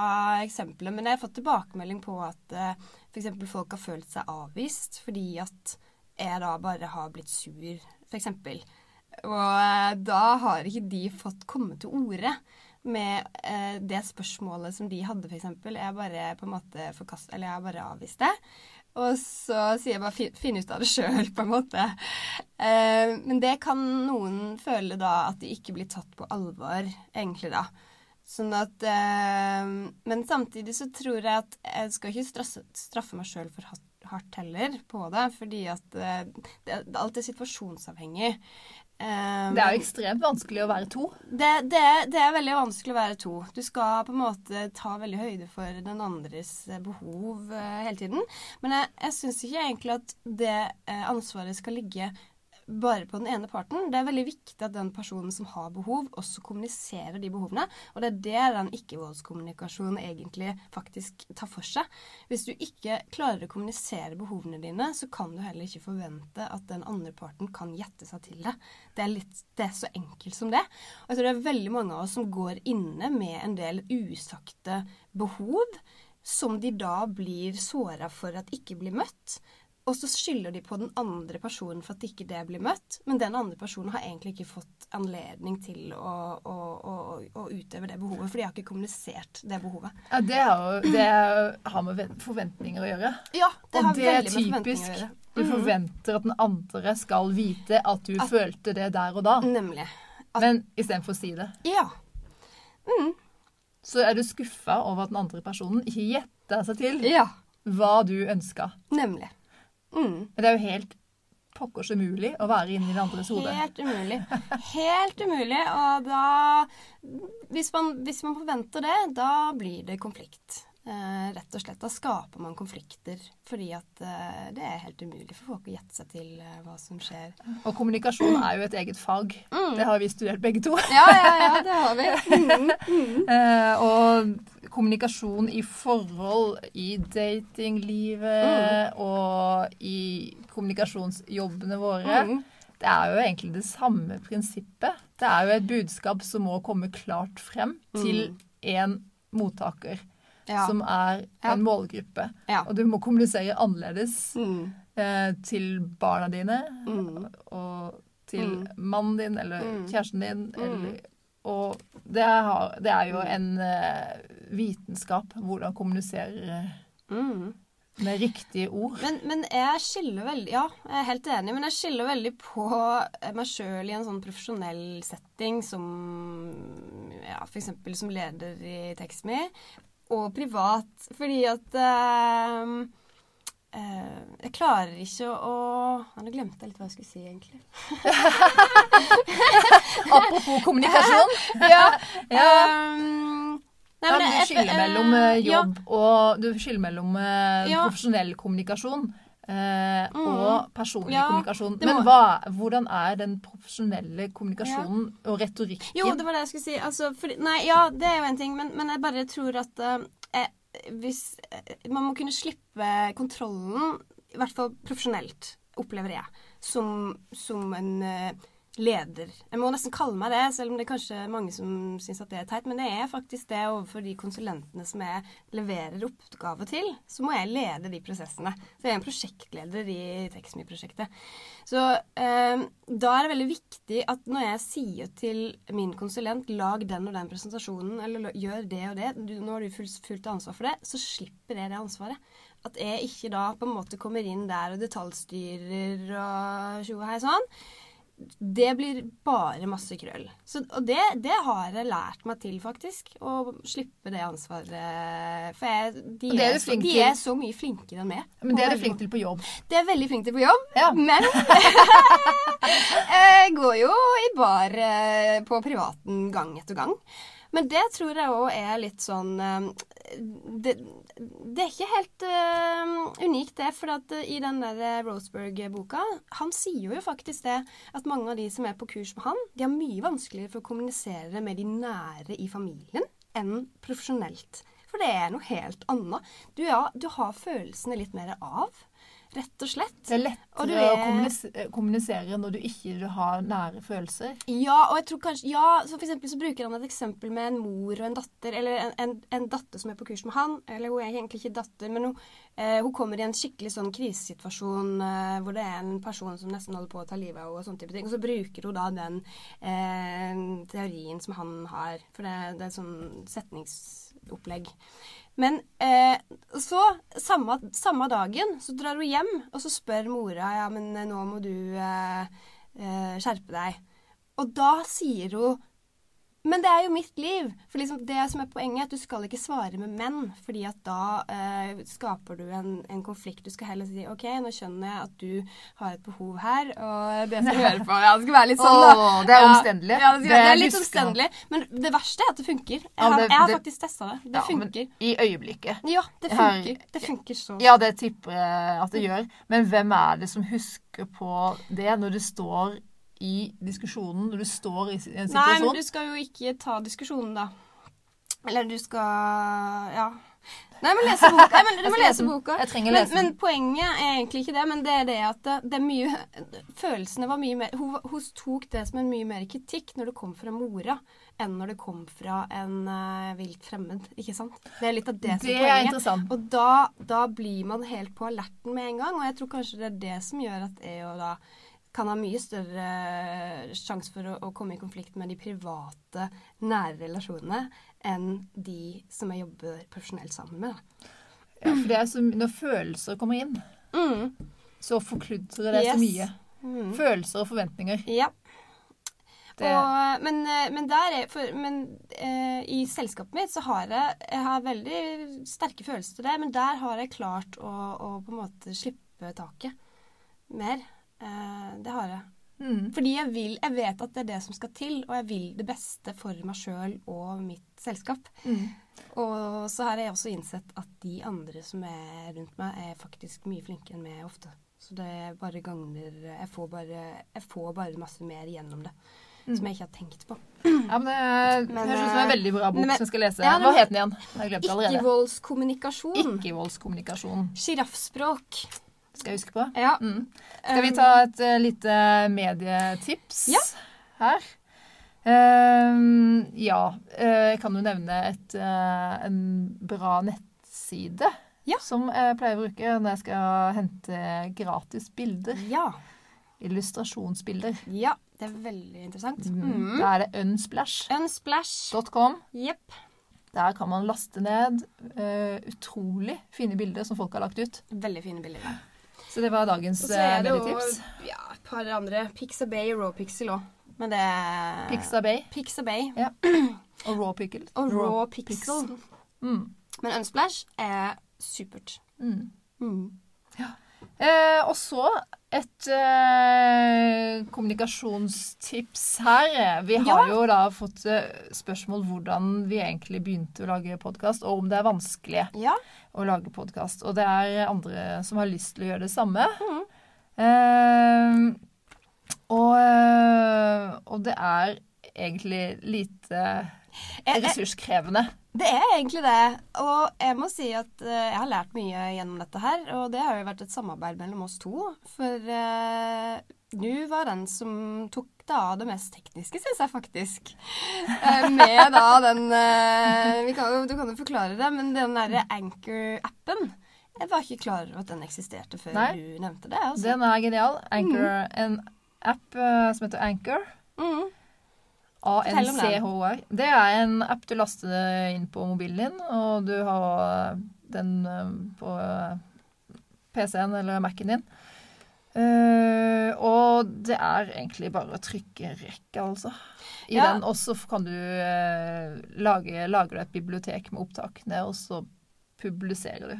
eksempelet, men jeg har fått tilbakemelding på at uh, f.eks. folk har følt seg avvist fordi at jeg da bare har blitt sur, f.eks. Og eh, da har ikke de fått komme til orde med eh, det spørsmålet som de hadde, f.eks. Jeg bare på en måte forkast, Eller jeg bare avvist det. Og så sier jeg bare finn ut av det sjøl, på en måte. Eh, men det kan noen føle da at de ikke blir tatt på alvor, egentlig, da. Sånn at eh, Men samtidig så tror jeg at jeg skal ikke straffe, straffe meg sjøl for hardt, heller på det, fordi at eh, det, alt er situasjonsavhengig. Eh, Det er jo ekstremt vanskelig å være to. det, det, det er veldig vanskelig å være to. Du skal på en måte ta veldig høyde for den andres eh, behov uh, hele tiden. Men jeg, jeg syns ikke egentlig at det uh, ansvaret skal ligge bare på den ene parten. Det er veldig viktig at den personen som har behov, også kommuniserer de behovene. Og det er det den ikke-voldskommunikasjonen egentlig faktisk tar for seg. Hvis du ikke klarer å kommunisere behovene dine, så kan du heller ikke forvente at den andre parten kan gjette seg til det. Det er, litt, det er så enkelt som det. Og jeg tror det er veldig mange av oss som går inne med en del usagte behov, som de da blir såra for at ikke blir møtt. Og så skylder de på den andre personen for at ikke det blir møtt. Men den andre personen har egentlig ikke fått anledning til å, å, å, å utøve det behovet, for de har ikke kommunisert det behovet. Ja, det, jo, det har med forventninger å gjøre. Ja, det Og har det er typisk. å gjøre. Du forventer at den andre skal vite at du følte det der og da. Nemlig. Men istedenfor å si det, Ja. så er du skuffa over at den andre personen ikke gjetta seg til Ja. hva du ønska. Nemlig. Mm. Men det er jo helt pokkers umulig å være inni den andres hode. Helt umulig. Helt umulig. Og da hvis man, hvis man forventer det, da blir det konflikt. Eh, rett og slett. Da skaper man konflikter fordi at eh, det er helt umulig for folk å gjette seg til eh, hva som skjer. Og kommunikasjon er jo et eget fag. Mm. Det har vi studert begge to. Ja, ja, ja, det har vi. Mm. [LAUGHS] Eh, og kommunikasjon i forhold, i datinglivet og i kommunikasjonsjobbene våre. Mm. Det er jo egentlig det samme prinsippet. Det er jo et budskap som må komme klart frem til en mottaker, Ja. som er en målgruppe. Og du må kommunisere annerledes Mm. eh, til barna dine Mm. og til Mm. mannen din eller Mm. kjæresten din. Mm. Eller, og det, er, det er jo en eh, vitenskap hvordan kommunisere Mm. med riktige ord. Men, men jeg skiller veldig Ja, jeg er helt enig, men jeg skiller veldig på meg sjøl i en sånn profesjonell setting som ja, f.eks. som leder i TextMe, og privat, fordi at eh, eh, Jeg klarer ikke å Nå glemte jeg litt hva jeg skulle si, egentlig. [LAUGHS] Apropos kommunikasjon. [LAUGHS] ja. [LAUGHS] Ja. Um, nei, men du skiller skille eh, mellom eh, ja. jobb og Du skiller mellom eh, Ja. profesjonell kommunikasjon eh, Mm. og personlig Ja, kommunikasjon. Men hva, hvordan er den profesjonelle kommunikasjonen og retorikken? Jo, det var det jeg skulle si. Altså, fordi, nei, ja, det er jo en ting, men, men jeg bare tror at eh, hvis eh, Man må kunne slippe kontrollen, i hvert fall profesjonelt, opplever jeg, som, som en eh, leder. Jeg må nesten kalle meg det, selv om det er kanskje mange som syns at det er teit, men det er faktisk det overfor de konsulentene som jeg leverer oppgave til. Så må jeg lede de prosessene. Så jeg er en prosjektleder i TechSmy-prosjektet. Så eh, da er det veldig viktig at når jeg sier til min konsulent lag den og den presentasjonen, eller gjør det og det, du, nå har du fullt ansvar for det, så slipper jeg det ansvaret. At jeg ikke da på en måte kommer inn der og detaljstyrer og tjo og hei sånn. Det blir bare masse krøll. Så, og det, det har jeg lært meg til, faktisk. Å slippe det ansvaret. For jeg, de, er er så, de er så mye flinkere enn meg. Men det er du flink til på jobb. det er veldig flink til på jobb, Ja. men [LAUGHS] [LAUGHS] jeg går jo i bar eh, på privaten gang etter gang. Men det tror jeg òg er litt sånn eh, det, det er ikke helt uh, unikt, det. For at eh, i den der Roseberg-boka Han sier jo faktisk det at mange av de som er på kurs med han, de har mye vanskeligere for å kommunisere med de nære i familien enn profesjonelt. For det er noe helt annet. Du, ja, du har følelsene litt mer av, rett og slett. Det er lettere å er- kommunisere når du ikke har nære følelser. Ja, og jeg tror kanskje Ja, så for eksempel så bruker han et eksempel med en mor og en datter, eller en, en, en datter som er på kurs med han. Eller hun er egentlig ikke datter, men hun, eh, hun kommer i en skikkelig sånn krisesituasjon eh, hvor det er en person som nesten holder på å ta livet av henne, og sånne type ting. Og så bruker hun da den eh, teorien som han har, for det, det er sånn setningsopplegg. Men eh, så, samme, samme dagen, så drar hun hjem, og så spør mora ja, men eh, nå må du eh, eh, skjerpe deg. Og da sier hun Men det er jo mitt liv. For liksom det som er poenget, er at du skal ikke svare med menn. fordi at da eh, skaper du en, en konflikt. Du skal heller si OK, nå skjønner jeg at du har et behov her, og det skal vi høre på. Ja, det skal være litt sånn, da. Åh, det er omstendelig. Ja, det, skal, det er litt omstendelig. Men det verste er at det funker. Jeg har, jeg har faktisk testa det. Det Ja. I øyeblikket. Ja, det Jeg har- funker. Det funker så. Ja, det tipper jeg at det gjør. Men hvem er det som husker på det når du står i diskusjonen, når du står i en situasjon? Nei, men du skal jo ikke ta diskusjonen, da. Eller du skal Ja. Nei, men lese boka. [LAUGHS] Nei, men du må lese boka. Jeg trenger lese men, men poenget er egentlig ikke det, men det er det at det, det er mye Følelsene var mye mer hun, hun tok det som en mye mer kritikk når det kom fra mora, enn når det kom fra en uh, vilt fremmed. Ikke sant? Det er litt av det som Det er poenget. Og da, da blir man helt på alerten med en gang, og jeg tror kanskje det er det som gjør at jeg og da kan ha mye større sjanse for å, å komme i konflikt med de private, nære relasjonene enn de som jeg jobber profesjonelt sammen med. Ja, for det er så, når følelser kommer inn, Mm. så forkludrer det så mye. Mm. Følelser og forventninger. Ja. Og, men, eh, men, der er, for, men eh, i selskapet mitt så har jeg, jeg har veldig sterke følelser til det, men der har jeg klart å, å på en måte slippe taket mer. Eh, det har jeg. Mm. Fordi jeg, vil, jeg vet at det er det som skal til, og jeg vil det beste for meg sjøl og mitt selskap. Mm. Og så har jeg også innsett at de andre som er rundt meg, er faktisk mye flinkere enn meg ofte. Så det bare gagner jeg får bare, jeg får bare masse mer gjennom det. Mm. Som jeg ikke har tenkt på. [CLEARS THROAT] Ja, men det Men, høres ut som en eh, veldig bra bok men- som jeg skal lese. Ja, Hva het den igjen? Ikke-voldskommunikasjon. Ikke-voldskommunikasjon. Sjiraffspråk. Skal jeg huske på? Ja. Mm. Skal vi ta et uh, lite medietips Ja. her? Uh, ja, eh, jeg kan jo nevne et, eh, en bra nettside Ja. som jeg pleier å bruke når jeg skal hente gratis bilder. Ja. Illustrasjonsbilder. ja. Det er veldig interessant. Mm. Mm. Da er det unsplash.com. Unsplash. Jepp. Der kan man laste ned uh, utrolig fine bilder som folk har lagt ut. Veldig fine bilder. Så det var dagens eh, medietips. ja, et par andre. Pixabay og Rawpixel òg. Men det Pixabay. Pixabay. Ja. [CLEARS THROAT] Og raw pickle. Og raw pixel. Mm. Men Unsplash er supert. Mm. Mm. Eh, og så et eh, kommunikasjonstips her. Vi har Ja. jo da fått eh, spørsmål hvordan vi egentlig begynte å lage podkast, og om det er vanskelig Ja. å lage podkast. Og det er andre som har lyst til å gjøre det samme. Mm. Eh, og, eh, og det er egentlig lite jeg- ressurskrevende. Det er egentlig det. Og jeg må si at uh, jeg har lært mye gjennom dette her. Og det har jo vært et samarbeid mellom oss to. For uh, du var den som tok deg av det mest tekniske, syns jeg faktisk. Uh, med da den eh, vi kan Du kan jo forklare det, men den derre Anchor-appen Jeg var ikke klar over at den eksisterte før Nei. du nevnte det. Altså. Den er genial. Anchor, En app eh, som heter Anchor. Mm. ANCHR. Det er en app du laster inn på mobilen din, og du har den eh, på PC-en eller Mac-en din. Eh, og det er egentlig bare å trykke rekke, altså. I Ja. den, og så kan du eh, lage, lager du et bibliotek med opptakene, og så publiserer du.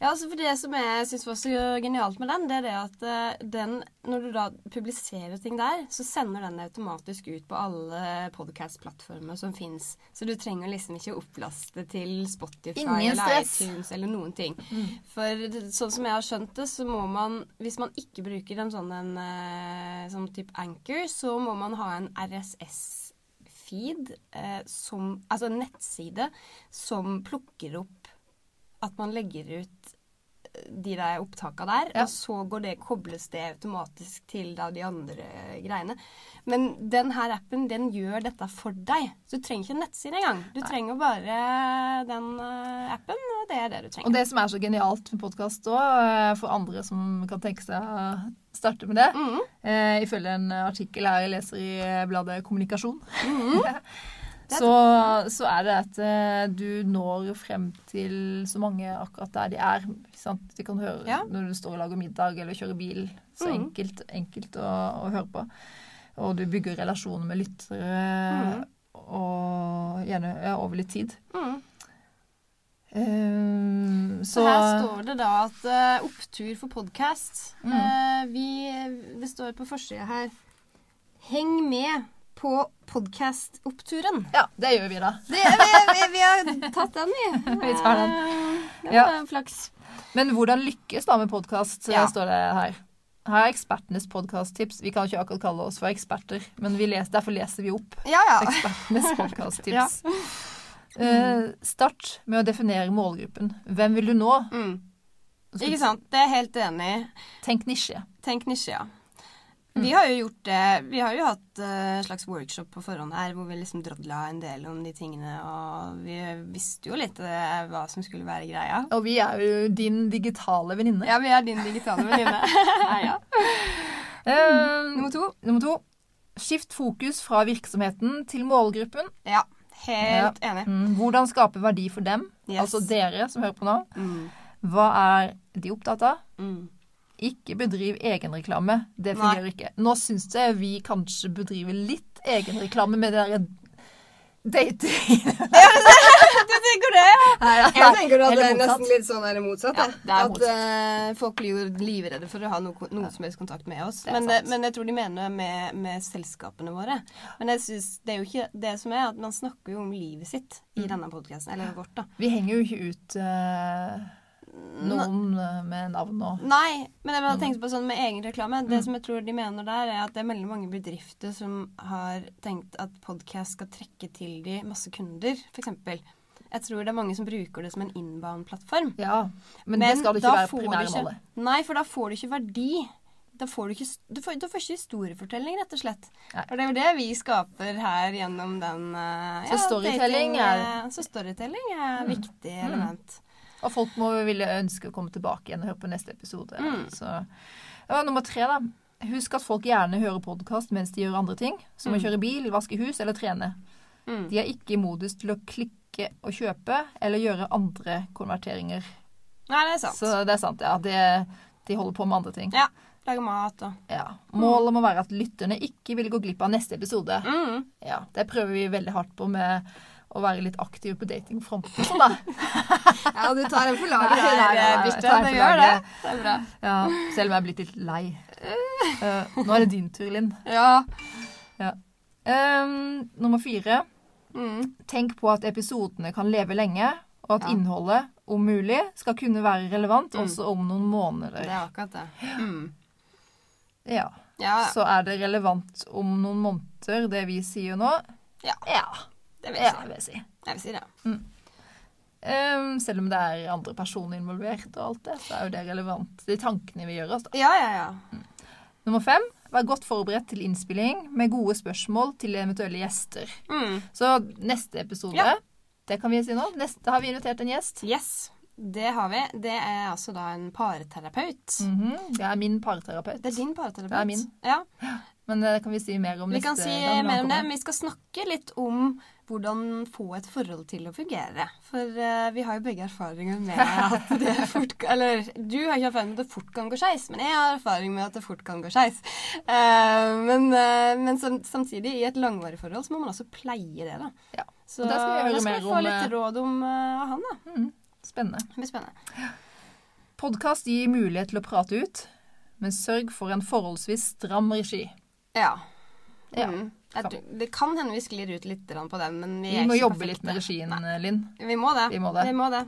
Ja, altså for Det som jeg syns var så genialt med den, det er det at eh, den, når du da publiserer ting der, så sender den automatisk ut på alle podcast-plattformer som fins. Så du trenger liksom ikke opplaste til Spotify eller iTunes eller noen ting. Mm. For sånn som jeg har skjønt det, så må man, hvis man ikke bruker en sånn en eh, sånn type anchor, så må man ha en RSS-feed, eh, som Altså en nettside som plukker opp at man legger ut eh, de der opptaka der, Ja. og så går det, kobles det automatisk til da de andre greiene. Men den her appen, den gjør dette for deg. Så du trenger ikke en nettside engang. Du trenger bare den eh, appen, og det er det du trenger. Og det som er så genialt med podkast òg, for andre som kan tenke seg å starte med det, mm. eh, ifølge en artikkel her jeg leser i eh, bladet Kommunikasjon, Mhm. [LAUGHS] [LAUGHS] så, så er det at eh, du når frem til så mange akkurat der de er. De kan høre Ja. når du står og lager middag eller kjører bil. Så mm. enkelt, enkelt å, å høre på. Og du bygger relasjoner med lyttere, mm. og gjerne ja, over litt tid. Mm. Um, Så her står det da at uh, opptur for podkast Mm. vi, Det står på forsida her Heng med på podkast-oppturen. Ja, det gjør vi da. Det, vi, vi, vi har tatt den, vi. [LAUGHS] Vi tar den. Eh, Ja. Var flaks. Men hvordan lykkes da med podkast, Ja. står det her. Her er ekspertenes podkasttips. Vi kan ikke akkurat kalle oss for eksperter, men vi leser, derfor leser vi opp Ja, ja. ekspertenes podkasttips. Uh, [LAUGHS] start med å definere målgruppen. Hvem vil du nå? Mm. Ikke sant? Det er jeg helt enig i. Tenk nisje. Tenk nisje, ja. Mm. Vi har jo gjort det Vi har jo hatt eh, en slags workshop på forhånd her hvor vi liksom drodla en del om de tingene, og vi visste jo litt eh, hva som skulle være greia. Og vi er jo din digitale venninne. Ja, vi er din digitale venninne. [LAUGHS] ja. Um, Nummer to. nummer to. Skift fokus fra virksomheten til målgruppen. Ja, helt enig. Mm, hvordan skape verdi for dem, Yes. altså dere som hører på nå. Mm. Hva er de opptatt av? Mm. Ikke bedriv egenreklame. Det Nei. fungerer ikke. Nå syns jeg vi kanskje bedriver litt egenreklame med det derre dating... Du tenker det? Nei, ja, Jeg tenker at det er nesten litt sånn eller motsatt. Ja, det er at motsatt. eh, folk blir jo livredde for å ha noe, noe som helst kontakt med oss. Er Men, men jeg tror de mener med, med selskapene våre. Men jeg synes det er jo ikke det som er at man snakker jo om livet sitt i Mm. denne podkasten. Eller vårt, da. Vi henger jo ikke ut eh, noen eh, med navn og Nei, men jeg Mm. tenkte på sånn med egenreklame. Det som jeg tror de mener der, er at det er veldig mange bedrifter som har tenkt at podkast skal trekke til de masse kunder, f.eks. Jeg tror det er mange som bruker det som en inbound-plattform. Ja, men, det skal det ikke være får du primære ikke- målet. Nei, for da får du ikke verdi. Da får du ikke, du får, du får ikke historiefortelling, rett og slett. Nei. For det er jo det vi skaper her gjennom den uh, Så storytelling dating, er- eh, Så storytelling er mm. viktig element. Og folk må ville ønske å komme tilbake igjen og høre på neste episode. Mm. Så. Ja, nummer tre, da. Husk at folk gjerne hører podkast mens de gjør andre ting, som å Mm. kjøre bil, vaske hus eller trene. Mm. De er ikke i modus til å klikke og kjøpe eller gjøre andre konverteringer. Nei, det er sant. Så det er sant, ja. Det, de holder på med andre ting. Ja. Lage mat og Ja. Målet må være at lytterne ikke vil gå glipp av neste episode. mm. Ja, Det prøver vi veldig hardt på med å være litt aktiv på datingfronten. Sånn da. [LAUGHS] Ja, du tar en for laget her, nei, Birte. tar Det gjør det. Det er bra. Ja, selv om jeg er blitt litt lei. Uh, [LAUGHS] nå er det din tur, Linn. Ja. Um, nummer fire. Mm. Tenk på at episodene kan leve lenge, og at Ja. innholdet, om mulig, skal kunne være relevant Mm. også om noen måneder. Det er akkurat det. Mm. Ja. Ja, Så er det relevant om noen måneder, det vi sier nå? Ja. ja. Det vil Ja, jeg si. vil jeg si. Jeg vil si det. Um, selv om det er andre personer involvert og alt det, så er jo det relevant. De tankene vi gjør oss, da. Ja, ja, ja. Nummer fem. Vær godt forberedt til innspilling med gode spørsmål til eventuelle gjester. Mm. Så neste episode, Ja. det kan vi si nå. Neste har vi invitert en gjest. Yes. Det har vi. Det er altså da en parterapeut. Mhm, Det er min parterapeut. Det er din parterapeut. Det er min. Ja, Men det kan vi si mer om Vi neste kan si mer om det, men vi skal snakke litt om hvordan få et forhold til å fungere. For uh, vi har jo begge erfaringer med [LAUGHS] at det fort Eller du har ikke erfaring med at det fort kan gå skeis, men jeg har erfaring med at det fort kan gå skeis. Uh, men uh, men sam samtidig, i et langvarig forhold, så må man også pleie det, da. Ja. Så Og det skal vi høre da skal vi få litt eh, råd om eh, han, da. Mhm, Spennende. Det blir spennende. Podkast gir mulighet til å prate ut, men sørg for en forholdsvis stram regi. Ja. Ja. Mm. Jeg Det kan hende vi sklir ut litt på den, men vi, Vi må jobbe perfekte. litt med regien, Nei. Linn. Vi må det. Vi må det. Vi må det.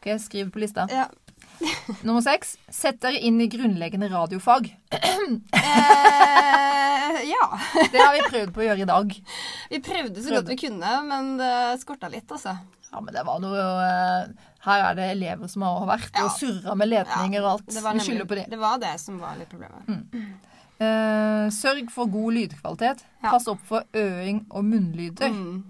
Ok, Skriv på lista. Ja. [LAUGHS] Nummer seks. Sett dere inn i grunnleggende radiofag. Eh, ja. [LAUGHS] Det har vi prøvd på å gjøre i dag. Vi prøvde så Prøvde. godt vi kunne, men det skorta litt, altså. Ja, men det var noe eh, Her er det elever som har vært Ja. og surra med ledninger og alt. Vi nemlig- skylder på det. Det var det som var litt problemet. Eh, sørg for god lydkvalitet. Ja. Pass opp for øing og munnlyder. Mm.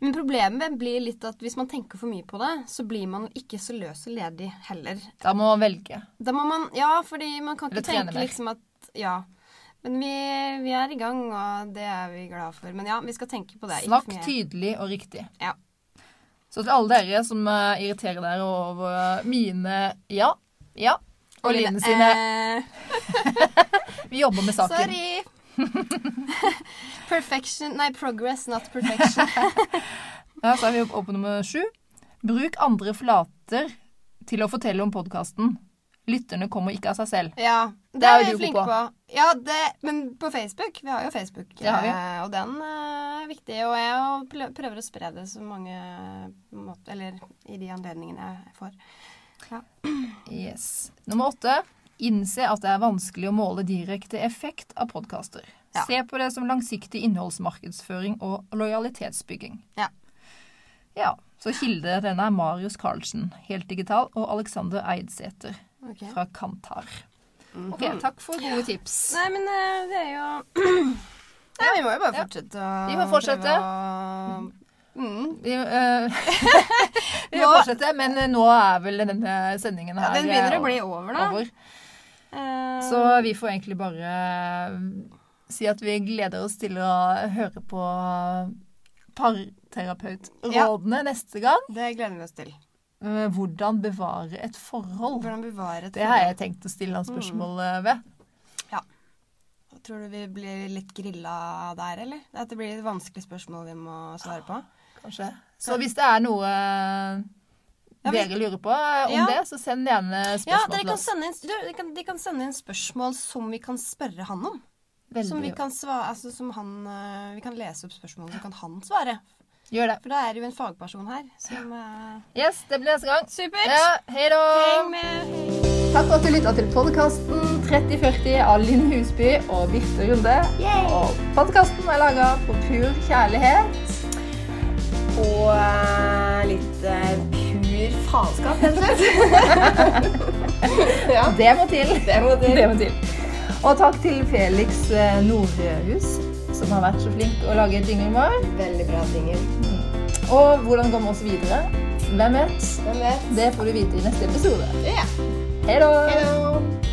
Men problemet blir litt at hvis man tenker for mye på det, så blir man ikke så løs og ledig heller. Da må man velge. Da må man Ja, fordi man kan ikke tenke mer. liksom at Ja. Men vi, vi er i gang, og det er vi glad for. Men ja, vi skal tenke på det. Snakk tydelig og riktig. Ja. Så til alle dere som uh, irriterer dere over mine ja, ja og Line sine Eh, [LAUGHS] Vi jobber med saken. sorry. [LAUGHS] Perfection Nei, progress, not perfection. [LAUGHS] Ja, så er vi oppe på nummer sju. Bruk andre flater til å fortelle om podkasten. Lytterne kommer ikke av seg selv. Ja, det, er jo vi du god flinke på. på. Ja, det, men på Facebook. Vi har jo Facebook, Det har vi. eh, og den eh, er viktig. Og jeg prøver å spre det så mange måter Eller i de anledningene jeg får. Yes. Nummer åtte. Innse at det er vanskelig å måle direkte effekt av podkaster. Ja. Se på det som langsiktig innholdsmarkedsføring og lojalitetsbygging. Ja. Ja, Så kilde denne er Marius Carlsen, helt digital, og Alexander Eidsæter okay. fra Kantar. Ok, Mhm. Takk for gode tips. Nei, men eh, det er jo [CLEARS THROAT] Nei, vi må jo bare fortsette å Vi må fortsette. å- Mm. Vi, eh, [LAUGHS] vi må fortsette, men eh, nå er vel denne sendingen Ja, her den begynner å bli over, da. over. Eh, Så vi får egentlig bare si at vi gleder oss til å høre på parterapeutrådene neste gang. det gleder vi oss til. Eh, Hvordan bevare et forhold. Hvordan bevare et Det har jeg tenkt å stille han spørsmål ved. Ja. Tror du vi blir litt grilla der, eller? At det blir et vanskelig spørsmål vi må svare på? Kanskje. Så hvis det er noe Ja, vi- dere lurer på eh, om Ja. det, så send gjerne Ja, spørsmål dere til kan oss. inn, du, de, kan, de kan sende inn spørsmål som vi kan spørre han om. som vi Veldig. kan svare, altså som han eh, Vi kan lese opp spørsmål, så kan han svare. Gjør det. For da er det jo en fagperson her som uh... Yes, det blir neste gang. Supert! Ja, hei da. Heng med! Takk for at du lytta til podkasten 3040 av Linn Husby og Birte Runde. Og podkasten er laga på pur kjærlighet. Og uh, litt pur faenskap, rett og slett. [LAUGHS] ja, Det må til. det må til. Det må til. Og takk til Felix Nordhus, som har vært så flink å lage jinglen vår. Veldig bra ting. Og hvordan går vi oss videre? Hvem vet? Hvem vet? Det får du vite i neste episode. Ja. Hei da!